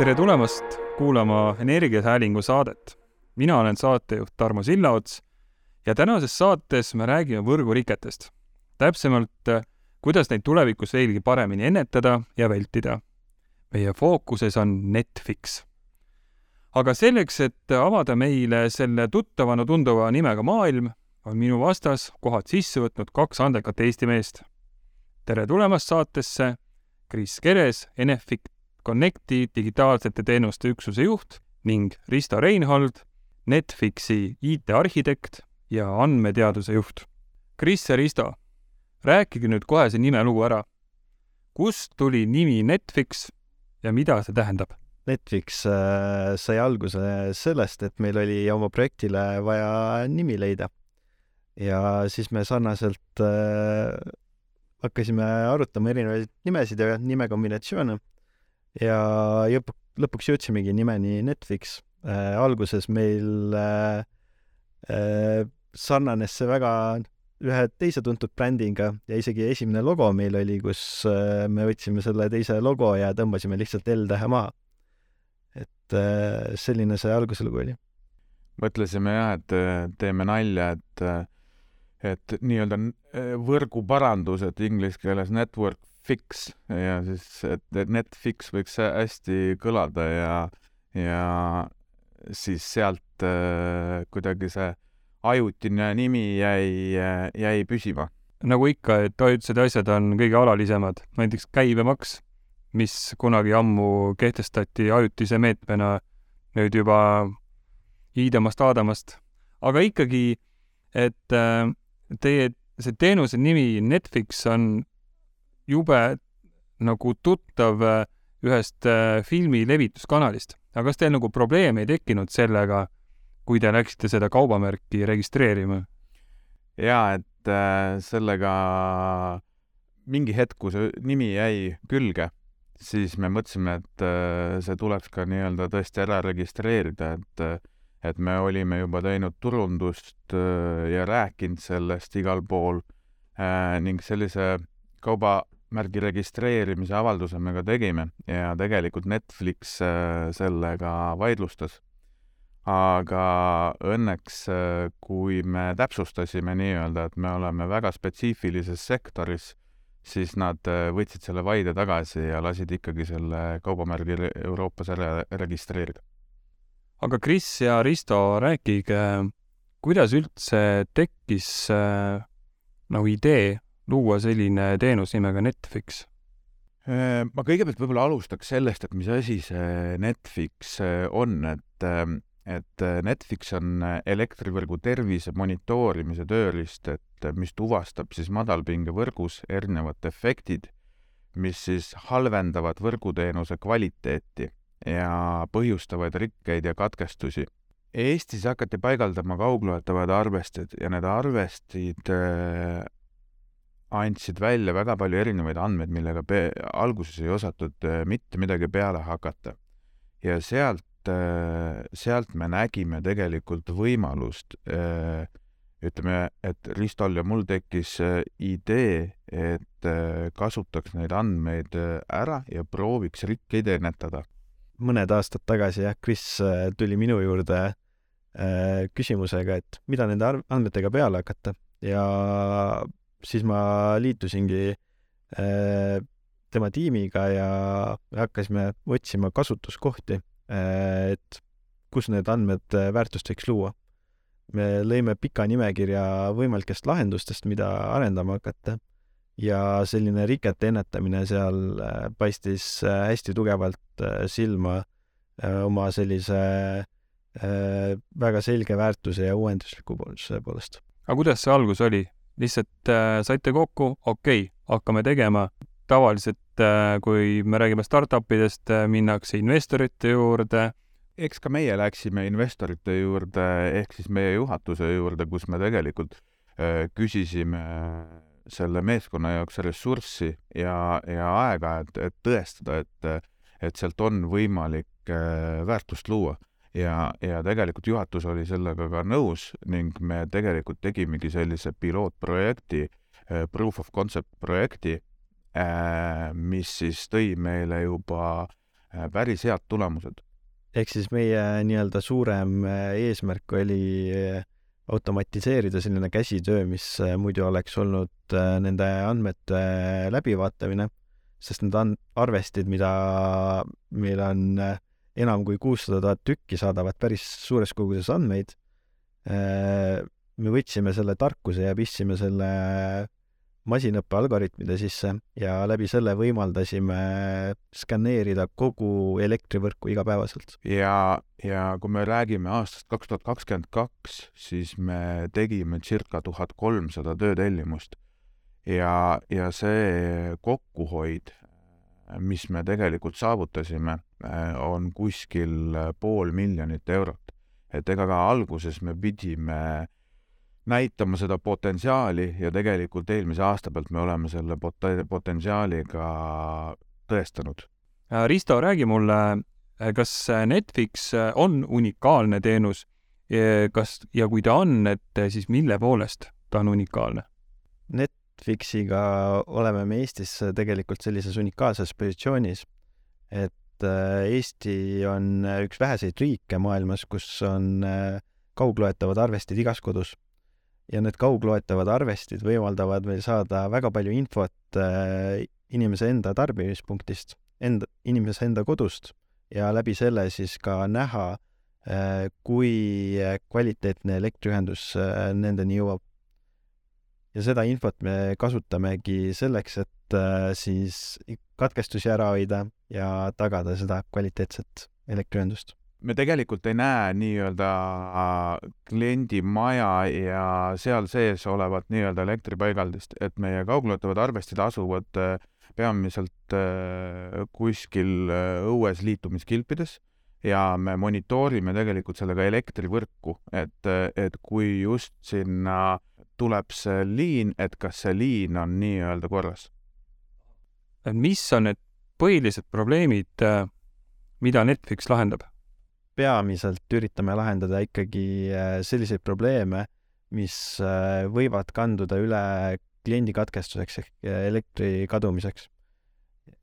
tere tulemast kuulama Energiasäälingu saadet. mina olen saatejuht Tarmo Sillaots ja tänases saates me räägime võrguriketest. täpsemalt, kuidas neid tulevikus veelgi paremini ennetada ja vältida. meie fookuses on Netflix. aga selleks, et avada meile selle tuttavana tunduva nimega maailm, on minu vastas kohad sisse võtnud kaks andekat Eesti meest. tere tulemast saatesse, Kris Keres, Enefit Connecti digitaalsete teenuste üksuse juht ning Risto Reinhold, Netflixi IT-arhitekt ja andmeteaduse juht. Kris ja Risto, rääkige nüüd kohe see nimelugu ära. kust tuli nimi Netflix ja mida see tähendab? Netflix äh, sai alguse sellest, et meil oli oma projektile vaja nimi leida. ja siis me sarnaselt äh, hakkasime arutama erinevaid nimesid ja nimekombinatsioone ja lõpuks, lõpuks jõudsimegi nimeni Netflix äh,. alguses meil äh, äh, sarnanes see väga ühe teise tuntud brändiga ja isegi esimene logo meil oli, kus äh, me võtsime selle teise logo ja tõmbasime lihtsalt L-tähe maha. et äh, selline see alguse lugu oli. mõtlesime jah, et äh, teeme nalja, et äh, et nii-öelda äh, võrguparandused inglise keeles network fix ja siis, et Netflix võiks hästi kõlada ja, ja siis sealt äh, kuidagi see ajutine nimi jäi, jäi püsima. nagu ikka, et ajutised asjad on kõige alalisemad, näiteks käibemaks, mis kunagi ammu kehtestati ajutise meetmena, nüüd juba iidamast-aadamast. aga ikkagi, et äh, teie, see teenuse nimi Netflix on jube nagu tuttav äh, ühest äh, filmi levituskanalist. aga kas teil nagu probleeme ei tekkinud sellega, kui te läksite seda kaubamärki registreerima? jaa, et äh, sellega mingi hetk, kui see nimi jäi külge, siis me mõtlesime, et see tuleks ka nii-öelda tõesti ära registreerida, et et me olime juba teinud turundust ja rääkinud sellest igal pool ning sellise kaubamärgi registreerimise avalduse me ka tegime ja tegelikult Netflix äh, sellega vaidlustas aga õnneks, kui me täpsustasime nii-öelda, et me oleme väga spetsiifilises sektoris, siis nad võtsid selle vaide tagasi ja lasid ikkagi selle kaubamärgi Euroopas ära registreerida. aga Kris ja Risto, rääkige, kuidas üldse tekkis äh, nagu idee luua selline teenus nimega Netflix? ma kõigepealt võib-olla alustaks sellest, et mis asi see Netflix on, et et Netflix on elektrivõrgu tervise monitoorimise tööriist, et mis tuvastab siis madalpingevõrgus erinevad efektid, mis siis halvendavad võrguteenuse kvaliteeti ja põhjustavad rikkeid ja katkestusi. Eestis hakati paigaldama kaugloetavad arvestid ja need arvestid äh, andsid välja väga palju erinevaid andmeid, millega alguses ei osatud äh, mitte midagi peale hakata. ja sealt Äh, sealt me nägime tegelikult võimalust, äh, ütleme, et Ristol ja mul tekkis idee, et kasutaks neid andmeid ära ja prooviks rikkeid ennetada. mõned aastad tagasi jah, Kris tuli minu juurde küsimusega, et mida nende andmetega peale hakata ja siis ma liitusingi tema tiimiga ja hakkasime otsima kasutuskohti Äh, et kus need andmed äh, väärtust võiks luua. me lõime pika nimekirja võimalikest lahendustest, mida arendama hakata ja selline rikete ennetamine seal äh, paistis hästi tugevalt silma oma sellise väga selge väärtuse ja uuendusliku poolest. aga kuidas see algus oli? Lihtsalt äh, saite kokku, okei okay,, hakkame tegema, tavaliselt, äh, kui me räägime startup idest, äh, minnakse investorite juurde. eks ka meie läksime investorite juurde ehk siis meie juhatuse juurde, kus me tegelikult äh, küsisime selle meeskonna jaoks ressurssi ja, ja aega, et, et tõestada, et, et sealt on võimalik väärtust luua ja, ja tegelikult juhatus oli sellega ka nõus ning me tegelikult tegimegi sellise pilootprojekti, proof of concept projekti Äh, mis siis tõi meile juba päris head tulemused. ehk siis meie nii-öelda suurem eesmärk oli automatiseerida selline käsitöö, mis muidu oleks olnud nende andmete läbivaatamine, sest need on arvestid, mida meil on enam kui kuussada tuhat tükki, saadavad päris suures koguses andmeid. me võtsime selle tarkuse ja pistsime selle masinõppe algoritmide sisse ja läbi selle võimaldasime skaneerida kogu elektrivõrku igapäevaselt. ja, ja kui me räägime aastast kaks tuhat kakskümmend kaks, siis me tegime circa tuhat kolmsada töötellimust ja, ja see kokkuhoid, mis me tegelikult saavutasime, on kuskil pool miljonit eurot. et ega ka alguses me pidime äh, näitama seda potentsiaali ja tegelikult eelmise aasta pealt me oleme selle pot-, potentsiaali ka tõestanud. Äh, Risto, räägi mulle, äh, kas Netflix äh, on unikaalne teenus, kas, ja kui ta on, et siis mille poolest ta on unikaalne? Netflixiga oleme me Eestis tegelikult sellises unikaalses positsioonis, et Eesti on üks väheseid riike maailmas, kus on kaugloetavad arvestid igas kodus ja need kaugloetavad arvestid võimaldavad meil saada väga palju infot äh, inimese enda tarbimispunktist, enda, inimese enda kodust ja läbi selle siis ka näha äh,, kui kvaliteetne elektriühendus äh, nendeni jõuab. Ja seda infot me kasutamegi selleks, et äh, siis katkestusi ära hoida ja tagada seda kvaliteetset elektriühendust. Me tegelikult ei näe nii-öelda äh, kliendimaja ja seal sees olevat nii-öelda elektripaigaldist, et meie kaugloetavad arvestid asuvad äh, peamiselt äh, kuskil õues liitumiskilpides ja me monitoorime tegelikult sellega elektrivõrku, et, et kui just sinna tuleb see liin, et kas see liin on nii-öelda korras. mis on need põhilised probleemid, mida Netflix lahendab? peamiselt üritame lahendada ikkagi äh, selliseid probleeme, mis äh, võivad kanduda üle kliendi katkestuseks ehk äh, elektri kadumiseks.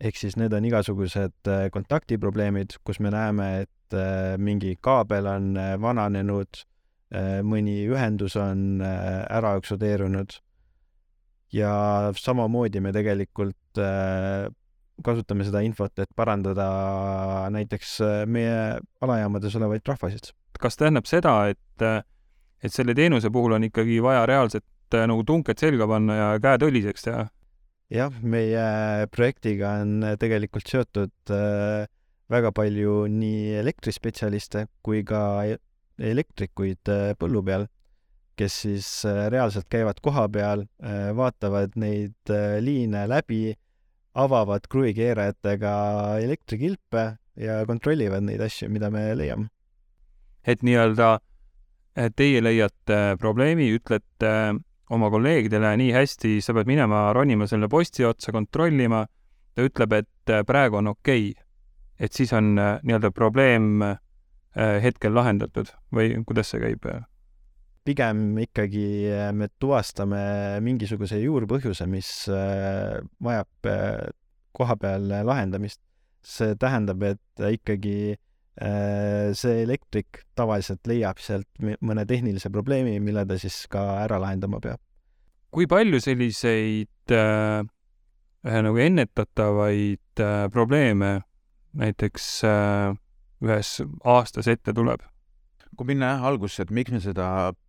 ehk siis need on igasugused kontaktiprobleemid, kus me näeme, et mingi kaabel on vananenud, mõni ühendus on ära eksodeerunud ja samamoodi me tegelikult kasutame seda infot, et parandada näiteks äh, meie alajaamades olevaid trahvasid. kas tähendab seda, et, äh, et selle teenuse puhul on ikkagi vaja reaalselt äh, nagu tunked selga panna ja käed õliseks teha? jah, meie projektiga on tegelikult seotud väga palju nii elektrispetsialiste kui ka elektrikuid põllu peal, kes siis reaalselt käivad kohapeal, vaatavad neid liine läbi avavad kruvikeerajatega elektrikilpe ja kontrollivad neid asju, mida me leiame. et nii-öelda teie leiate probleemi, ütlete oma kolleegidele nii hästi, sa pead minema ronima selle posti otsa, kontrollima, ta ütleb, et praegu on okei okay.. et siis on nii-öelda probleem hetkel lahendatud või kuidas see käib? pigem ikkagi äh, me tuvastame mingisuguse juurpõhjuse, mis äh, vajab äh, kohapeal lahendamist. see tähendab, et ikkagi see elektrik tavaliselt leiab sealt mõne tehnilise probleemi, mille ta siis ka ära lahendama peab. kui palju selliseid äh, nagu ennetatavaid äh, probleeme näiteks äh, ühes aastas ette tuleb? kui minna jah algusse, et miks me seda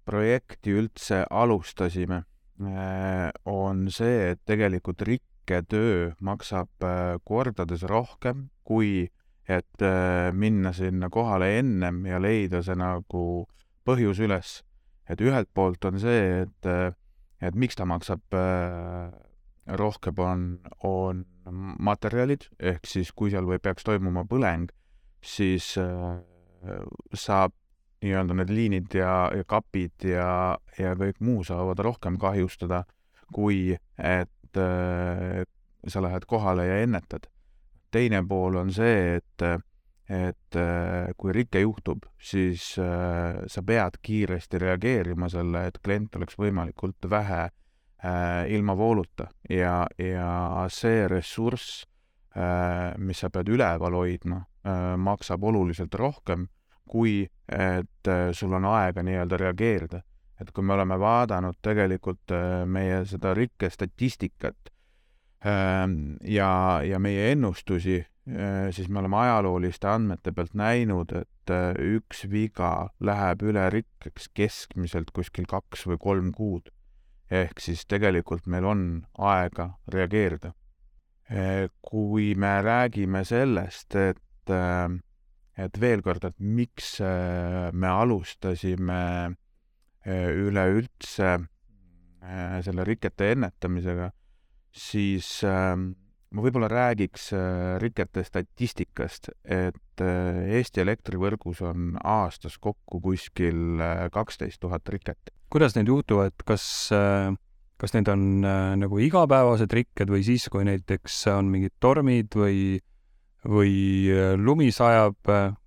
projekti üldse alustasime, äh, on see, et tegelikult rikketöö maksab äh, kordades rohkem, kui et äh, minna sinna kohale ennem ja leida see nagu põhjus üles. et ühelt poolt on see, et, et miks ta maksab rohkem, on, on materjalid, ehk siis kui seal või peaks toimuma põleng, siis saab nii-öelda need liinid ja, ja kapid ja, ja kõik muu saavad rohkem kahjustada, kui et äh, sa lähed kohale ja ennetad. teine pool on see, et, et äh, kui rike juhtub, siis äh, sa pead kiiresti reageerima selle, et klient oleks võimalikult vähe äh, ilma vooluta ja, ja see ressurss mis sa pead üleval hoidma, maksab oluliselt rohkem, kui et sul on aega nii-öelda reageerida. et kui me oleme vaadanud tegelikult meie seda rikkestatistikat ja, ja meie ennustusi, siis me oleme ajalooliste andmete pealt näinud, et üks viga läheb üle rikkeks keskmiselt kuskil kaks või kolm kuud ehk siis tegelikult meil on aega reageerida. kui me räägime sellest, et, et veel kord, et miks me alustasime üleüldse selle rikete ennetamisega, siis ma võib-olla räägiks rikete statistikast, et Eesti elektrivõrgus on aastas kokku kuskil kaksteist tuhat riket. Kuidas need juhtuvad, kas, äh, kas need on äh, nagu igapäevased rikked või siis, kui näiteks on mingid tormid või, või äh, lumi sajab,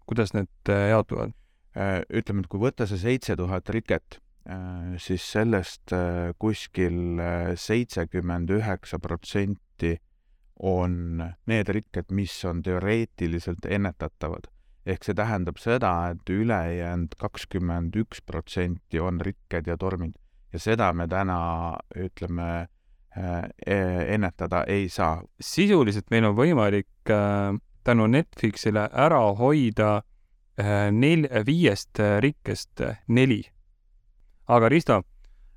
kuidas need jaotuvad? ütleme, et kui võtta see seitse tuhat riket, siis sellest kuskil seitsekümmend üheksa protsenti on need rikked, mis on teoreetiliselt ennetatavad ehk see tähendab seda, et ülejäänud kakskümmend üks protsenti on rikked ja tormid ja seda me täna, ütleme, äh, e-, ennetada ei saa. sisuliselt meil on võimalik äh, tänu Netflixile ära hoida äh, nel-, viiest rikkest neli. aga Risto,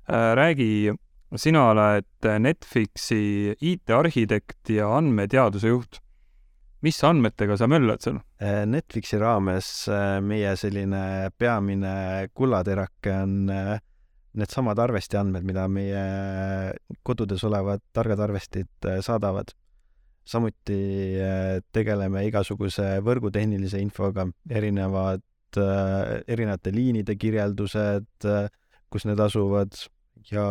räägi, sina oled Netflixi IT-arhitekt ja andmeteaduse juht mis andmetega sa möllad seal? Äh, Netflixi raames äh, meie selline peamine kullaterake on äh, needsamad arvestiandmed, mida meie kodudes olevad targad arvestid saadavad. Samuti tegeleme igasuguse võrgutehnilise infoga, erinevad, erinevate liinide kirjeldused, kus need asuvad ja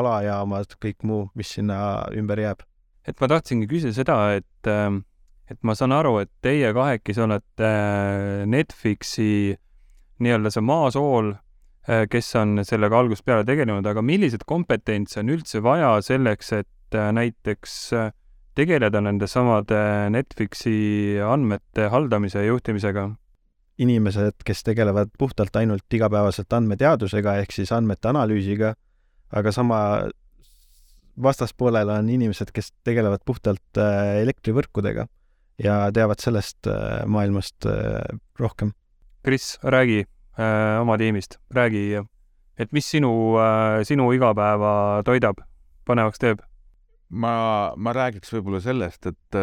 alajaamad, kõik muu, mis sinna ümber jääb. et ma tahtsingi küsida seda, et et ma saan aru, et teie kahekesi olete äh, Netflixi nii-öelda see maasool, äh, kes on sellega algusest peale tegelenud, aga milliseid kompetentse on üldse vaja selleks, et äh, näiteks tegeleda nende samade Netflixi andmete haldamise ja juhtimisega? inimesed, kes tegelevad puhtalt ainult igapäevaselt andmeteadusega ehk siis andmete analüüsiga, aga sama vastaspoolel on inimesed, kes tegelevad puhtalt elektrivõrkudega ja teavad sellest äh, maailmast äh, rohkem. Kris, räägi äh, oma tiimist, räägi, et mis sinu, sinu igapäeva toidab, põnevaks teeb? Ma, ma räägiks võib-olla sellest, et,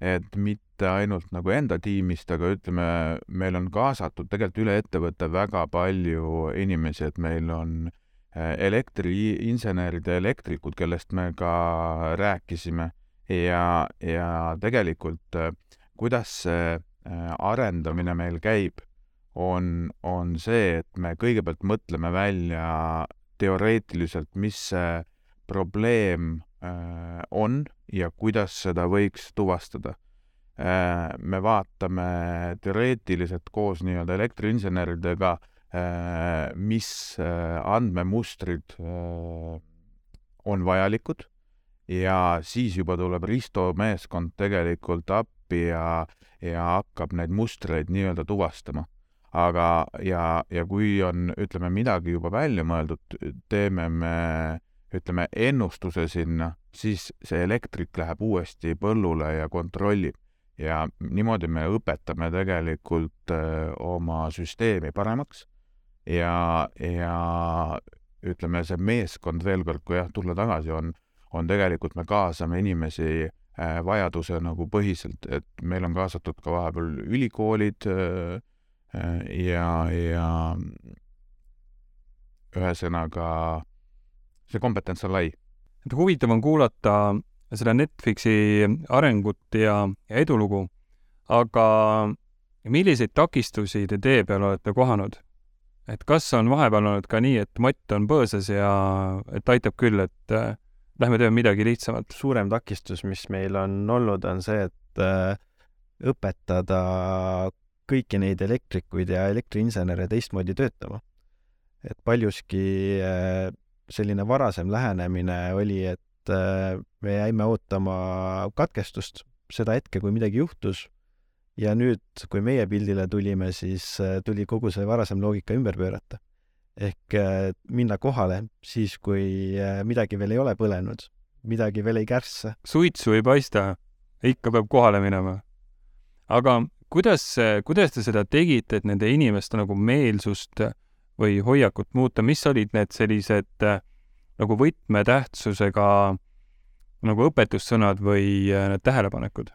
et mitte ainult nagu enda tiimist, aga ütleme, meil on kaasatud tegelikult üle ettevõtte väga palju inimesi, et meil on elektriinsenerid ja elektrikud, kellest me ka rääkisime. Ja, ja tegelikult äh, kuidas see äh, arendamine meil käib, on, on see, et me kõigepealt mõtleme välja teoreetiliselt, mis see probleem äh, on ja kuidas seda võiks tuvastada. me vaatame teoreetiliselt koos nii-öelda elektriinseneridega, mis andmemustrid on vajalikud ja siis juba tuleb Risto meeskond tegelikult appi ja, ja hakkab neid mustreid nii-öelda tuvastama. aga, ja, ja kui on, ütleme, midagi juba välja mõeldud, teeme me, ütleme, ennustuse sinna, siis see elektrik läheb uuesti põllule ja kontrollib. ja niimoodi me õpetame tegelikult öö, oma süsteemi paremaks ja, ja ütleme, see meeskond veel kord, kui jah, tulla tagasi, on on tegelikult, me kaasame inimesi äh, vajaduse nagu põhiselt, et meil on kaasatud ka vahepeal ülikoolid äh, äh, ja, ja ühesõnaga see kompetents on lai. et huvitav on kuulata seda Netflixi arengut ja, ja edulugu, aga milliseid takistusi te tee peal olete kohanud? et kas on vahepeal olnud ka nii, et matt on põõsas ja et aitab küll, et lähme teeme midagi lihtsamat. suurem takistus, mis meil on olnud, on see, et äh, õpetada kõiki neid elektrikuid ja elektriinsenere teistmoodi töötama. et paljuski äh, selline varasem lähenemine oli, et äh, me jäime ootama katkestust, seda hetke, kui midagi juhtus ja nüüd, kui meie pildile tulime, siis äh, tuli kogu see varasem loogika ümber pöörata. ehk äh, minna kohale siis, kui äh, midagi veel ei ole põlenud, midagi veel ei kärssa. suitsu ei paista, ikka peab kohale minema. aga kuidas, kuidas te seda tegite, et nende inimeste nagu meelsust või hoiakut muuta, mis olid need sellised nagu võtmetähtsusega nagu õpetussõnad või need tähelepanekud?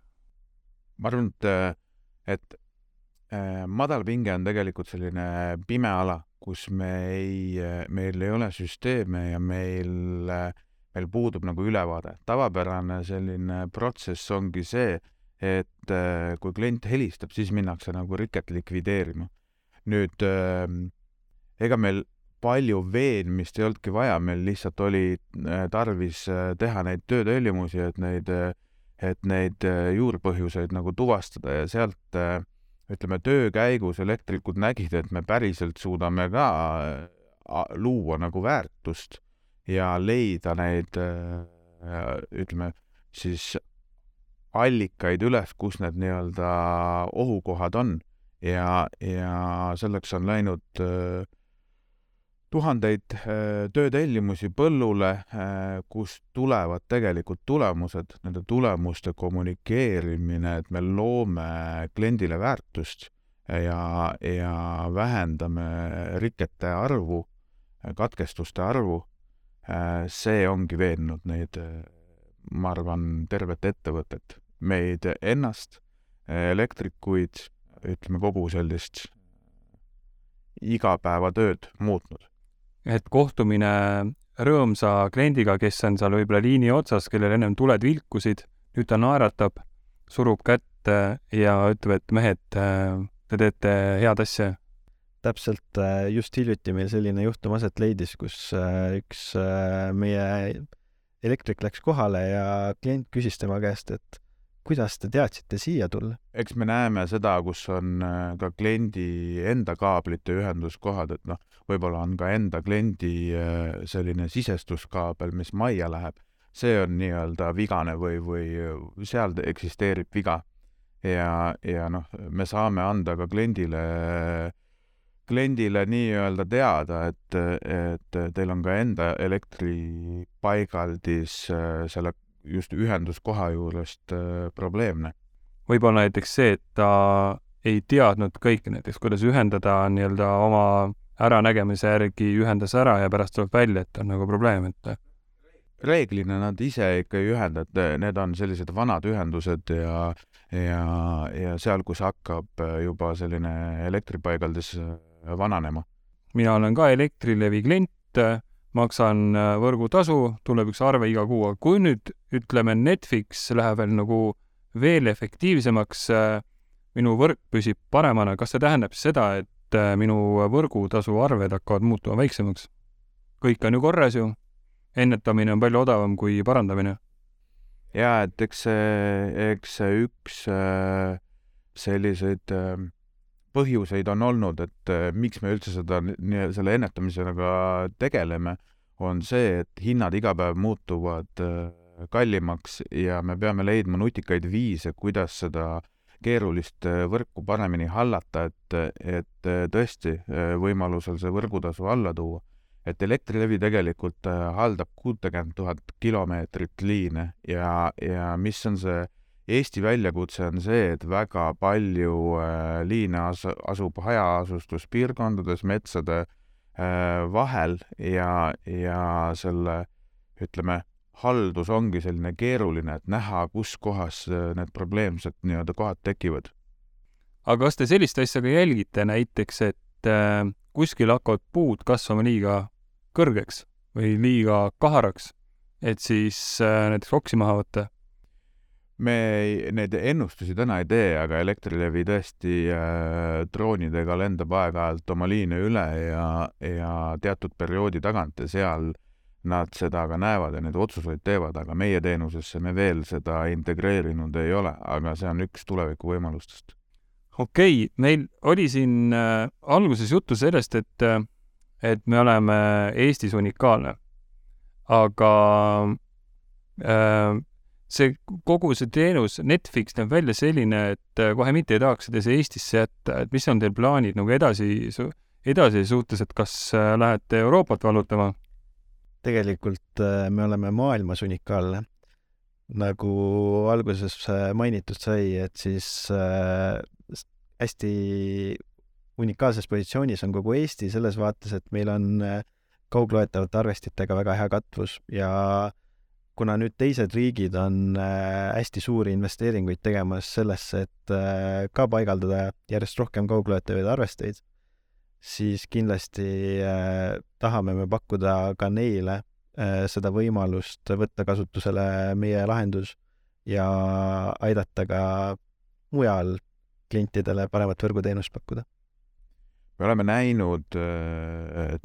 ma arvan, et et äh, madalpinge on tegelikult selline pime ala, kus me ei, meil ei ole süsteeme ja meil, meil puudub nagu ülevaade. tavapärane selline protsess ongi see, et äh, kui klient helistab, siis minnakse nagu riket likvideerima. nüüd äh, ega meil palju veenmist ei olnudki vaja, meil lihtsalt oli äh, tarvis äh, teha neid töötellimusi, et neid äh, et neid juurpõhjuseid nagu tuvastada ja sealt ütleme, töö käigus elektrikud nägid, et me päriselt suudame ka luua nagu väärtust ja leida neid ütleme siis allikaid üles, kus need nii-öelda ohukohad on. Ja, ja selleks on läinud äh, tuhandeid äh, töötellimusi põllule, äh, kust tulevad tegelikult tulemused, nende tulemuste kommunikeerimine, et me loome kliendile väärtust ja, ja vähendame rikete arvu, katkestuste arvu, äh, see ongi veennud neid, ma arvan, tervet ettevõtet, meid ennast, elektrikuid, ütleme kogu sellist igapäevatööd muutnud et kohtumine rõõmsa kliendiga, kes on seal võib-olla liini otsas, kellel ennem tuled vilkusid, nüüd ta naeratab, surub kätte ja ütleb, et mehed, te teete head asja. täpselt, just hiljuti meil selline juhtum aset leidis, kus äh, üks äh, meie elektrik läks kohale ja klient küsis tema käest, et kuidas te teadsite siia tulla? eks me näeme seda, kus on äh, ka kliendi enda kaablite ühenduskohad, et noh, võib-olla on ka enda kliendi äh, selline sisestuskaabel, mis majja läheb, see on nii-öelda vigane või, või seal eksisteerib viga. ja, ja noh, me saame anda ka kliendile, kliendile nii-öelda teada, et, et teil on ka enda elektripaigaldis äh, selle just ühenduskoha juurest äh, probleemne. võib-olla näiteks see, et ta ei teadnud kõike näiteks, kuidas ühendada nii-öelda oma äranägemise järgi ühendas ära ja pärast tuleb välja, et on nagu probleem, et reeglina nad ise ikka ei ühenda, et need on sellised vanad ühendused ja, ja, ja seal, kus hakkab juba selline elektripaigaldis vananema. mina olen ka Elektrilevi klient maksan võrgutasu, tuleb üks arve iga kuu, aga kui nüüd ütleme, Netflix läheb veel nagu veel efektiivsemaks, minu võrk püsib paremana, kas see tähendab seda, et äh, minu võrgutasu arved hakkavad muutuma väiksemaks? kõik on ju korras ju, ennetamine on palju odavam kui parandamine. jaa, et eks see, eks see üks selliseid põhjuseid on olnud, et äh, miks me üldse seda, selle ennetamisega tegeleme, on see, et hinnad iga päev muutuvad äh, kallimaks ja me peame leidma nutikaid viise, kuidas seda keerulist äh, võrku paremini hallata, et, et tõesti võimalusel see võrgutasu alla tuua. et Elektrilevi tegelikult haldab kuutekümmet tuhat kilomeetrit liine ja, ja mis on see Eesti väljakutse on see, et väga palju äh, liine as-, asub hajaasustuspiirkondades metsade äh, vahel ja, ja selle ütleme, haldus ongi selline keeruline, et näha, kus kohas äh, need probleemsed nii-öelda kohad tekivad. aga kas te sellist asja ka jälgite, näiteks et äh, kuskil hakkavad puud kasvama liiga kõrgeks või liiga kaharaks, et siis äh, näiteks oksi maha võtta? me ei, neid ennustusi täna ei tee, aga Elektrilevi tõesti äh, droonidega lendab aeg-ajalt oma liine üle ja, ja teatud perioodi tagant ja seal nad seda ka näevad ja neid otsuseid teevad, aga meie teenusesse me veel seda integreerinud ei ole, aga see on üks tuleviku võimalustest. okei okay,, meil oli siin äh, alguses juttu sellest, et, äh, et me oleme Eestis unikaalne, aga äh, see kogu see teenus, Netflix näeb välja selline, et äh, kohe mitte ei tahaks seda Eestisse jätta, et mis on teil plaanid nagu edasi, edasi suhtes, et kas äh, lähete Euroopat vallutama? Tegelikult äh, me oleme maailmas unikaalne. nagu alguses mainitud sai, et siis äh, hästi unikaalses positsioonis on kogu Eesti selles vaates, et meil on kaugloetavate arvestitega väga hea katvus ja äh, kuna nüüd teised riigid on äh, hästi suuri investeeringuid tegemas sellesse, et äh, ka paigaldada järjest rohkem kaugloetavaid arvesteid, siis kindlasti äh, tahame me pakkuda ka neile seda võimalust võtta kasutusele meie lahendus ja aidata ka mujal klientidele paremat võrguteenust pakkuda. Me oleme näinud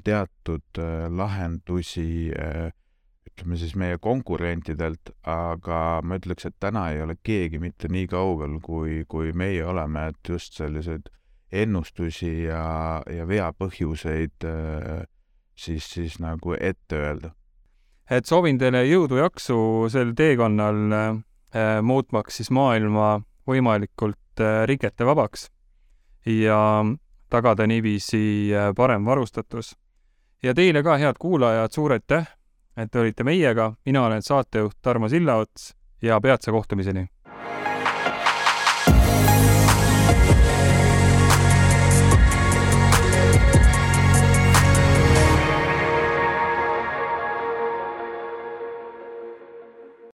teatud lahendusi ütleme siis meie konkurentidelt, aga ma ütleks, et täna ei ole keegi mitte nii kaugel, kui, kui meie oleme, et just selliseid ennustusi ja, ja veapõhjuseid äh, siis, siis nagu ette öelda. et soovin teile jõudu-jaksu sel teekonnal äh, muutmaks siis maailma võimalikult äh, riketevabaks ja tagada niiviisi äh, parem varustatus. ja teile ka, head kuulajad, suur aitäh et te olite meiega, mina olen saatejuht Tarmo Sillaots ja peatse kohtumiseni!